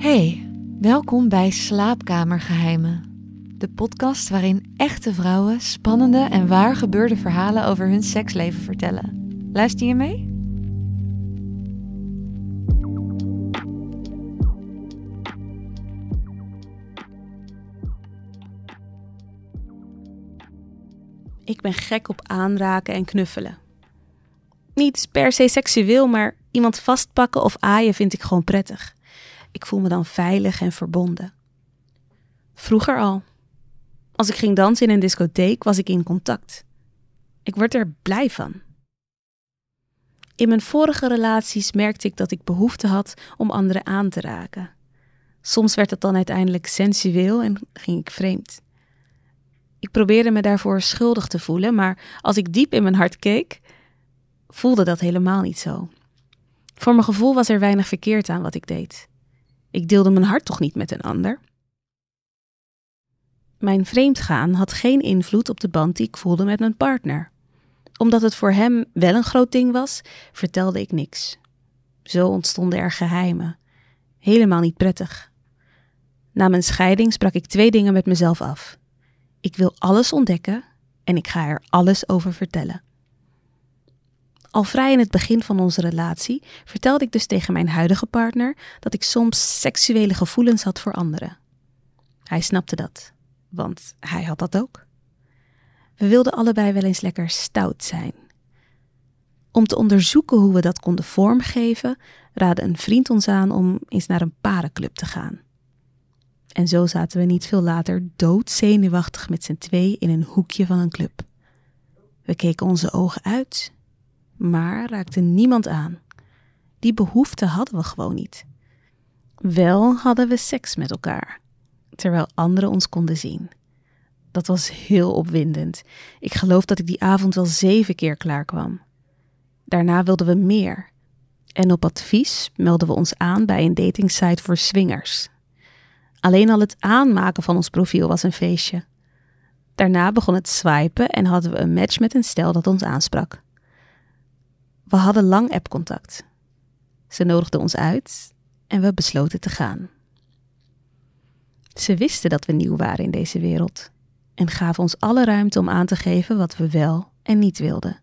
Hey, welkom bij Slaapkamergeheimen. De podcast waarin echte vrouwen spannende en waar gebeurde verhalen over hun seksleven vertellen. Luister je mee? Ik ben gek op aanraken en knuffelen. Niet per se seksueel, maar iemand vastpakken of aaien vind ik gewoon prettig. Ik voel me dan veilig en verbonden. Vroeger al. Als ik ging dansen in een discotheek, was ik in contact. Ik word er blij van. In mijn vorige relaties merkte ik dat ik behoefte had om anderen aan te raken. Soms werd het dan uiteindelijk sensueel en ging ik vreemd. Ik probeerde me daarvoor schuldig te voelen, maar als ik diep in mijn hart keek, voelde dat helemaal niet zo. Voor mijn gevoel was er weinig verkeerd aan wat ik deed. Ik deelde mijn hart toch niet met een ander? Mijn vreemdgaan had geen invloed op de band die ik voelde met mijn partner. Omdat het voor hem wel een groot ding was, vertelde ik niks. Zo ontstonden er geheimen. Helemaal niet prettig. Na mijn scheiding sprak ik twee dingen met mezelf af. Ik wil alles ontdekken en ik ga er alles over vertellen. Al vrij in het begin van onze relatie vertelde ik dus tegen mijn huidige partner dat ik soms seksuele gevoelens had voor anderen. Hij snapte dat, want hij had dat ook. We wilden allebei wel eens lekker stout zijn. Om te onderzoeken hoe we dat konden vormgeven, raadde een vriend ons aan om eens naar een parenclub te gaan. En zo zaten we niet veel later doodzenuwachtig met z'n twee in een hoekje van een club. We keken onze ogen uit maar raakte niemand aan. Die behoefte hadden we gewoon niet. Wel hadden we seks met elkaar, terwijl anderen ons konden zien. Dat was heel opwindend. Ik geloof dat ik die avond wel zeven keer klaar kwam. Daarna wilden we meer. En op advies melden we ons aan bij een datingsite voor swingers. Alleen al het aanmaken van ons profiel was een feestje. Daarna begon het swipen en hadden we een match met een stel dat ons aansprak. We hadden lang appcontact. Ze nodigde ons uit en we besloten te gaan. Ze wisten dat we nieuw waren in deze wereld en gaven ons alle ruimte om aan te geven wat we wel en niet wilden.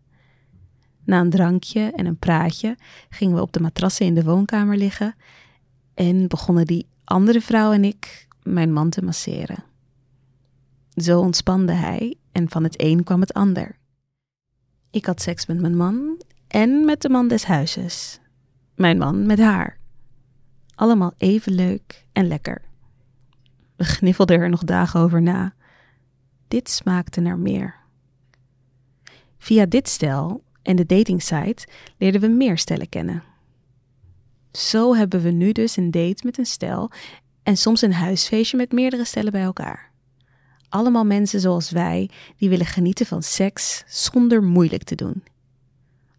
Na een drankje en een praatje gingen we op de matrassen in de woonkamer liggen en begonnen die andere vrouw en ik mijn man te masseren. Zo ontspande hij en van het een kwam het ander. Ik had seks met mijn man en met de man des huizes. Mijn man met haar. Allemaal even leuk en lekker. We gniffelden er nog dagen over na. Dit smaakte naar meer. Via dit stel en de datingsite leerden we meer stellen kennen. Zo hebben we nu dus een date met een stel en soms een huisfeestje met meerdere stellen bij elkaar. Allemaal mensen zoals wij die willen genieten van seks zonder moeilijk te doen.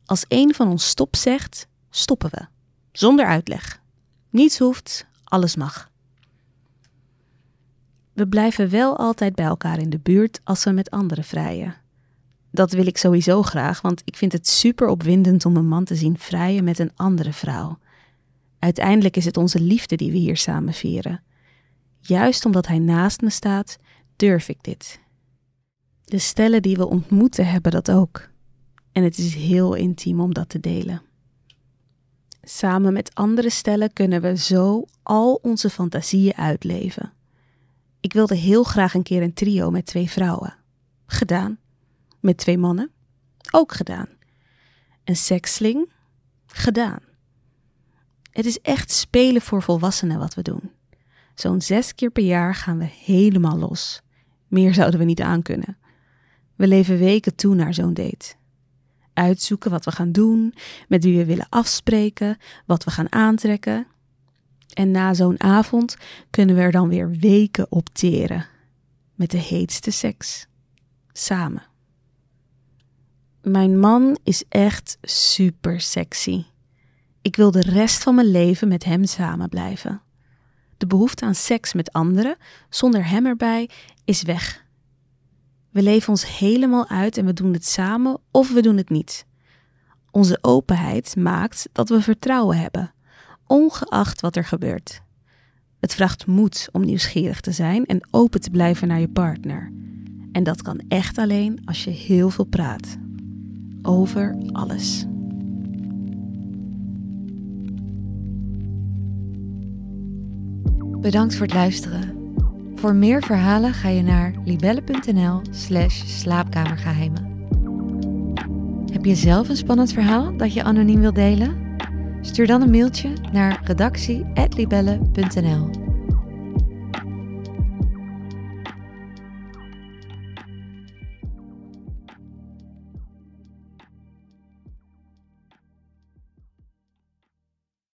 Als een van ons stop zegt, stoppen we. Zonder uitleg. Niets hoeft, alles mag. We blijven wel altijd bij elkaar in de buurt als we met anderen vrijen. Dat wil ik sowieso graag, want ik vind het super opwindend om een man te zien vrijen met een andere vrouw. Uiteindelijk is het onze liefde die we hier samen vieren. Juist omdat hij naast me staat, durf ik dit. De stellen die we ontmoeten hebben dat ook. En het is heel intiem om dat te delen. Samen met andere stellen kunnen we zo al onze fantasieën uitleven. Ik wilde heel graag een keer een trio met twee vrouwen. Gedaan. Met twee mannen. Ook gedaan. Een seksling. Gedaan. Het is echt spelen voor volwassenen wat we doen. Zo'n zes keer per jaar gaan we helemaal los. Meer zouden we niet aankunnen. We leven weken toe naar zo'n date uitzoeken wat we gaan doen, met wie we willen afspreken, wat we gaan aantrekken. En na zo'n avond kunnen we er dan weer weken opteren. Met de heetste seks. Samen. Mijn man is echt super sexy. Ik wil de rest van mijn leven met hem samen blijven. De behoefte aan seks met anderen, zonder hem erbij, is weg. We leven ons helemaal uit en we doen het samen of we doen het niet. Onze openheid maakt dat we vertrouwen hebben, ongeacht wat er gebeurt. Het vraagt moed om nieuwsgierig te zijn en open te blijven naar je partner. En dat kan echt alleen als je heel veel praat. Over alles. Bedankt voor het luisteren. Voor meer verhalen ga je naar libelle.nl/slash slaapkamergeheimen. Heb je zelf een spannend verhaal dat je anoniem wilt delen? Stuur dan een mailtje naar redactie.libelle.nl.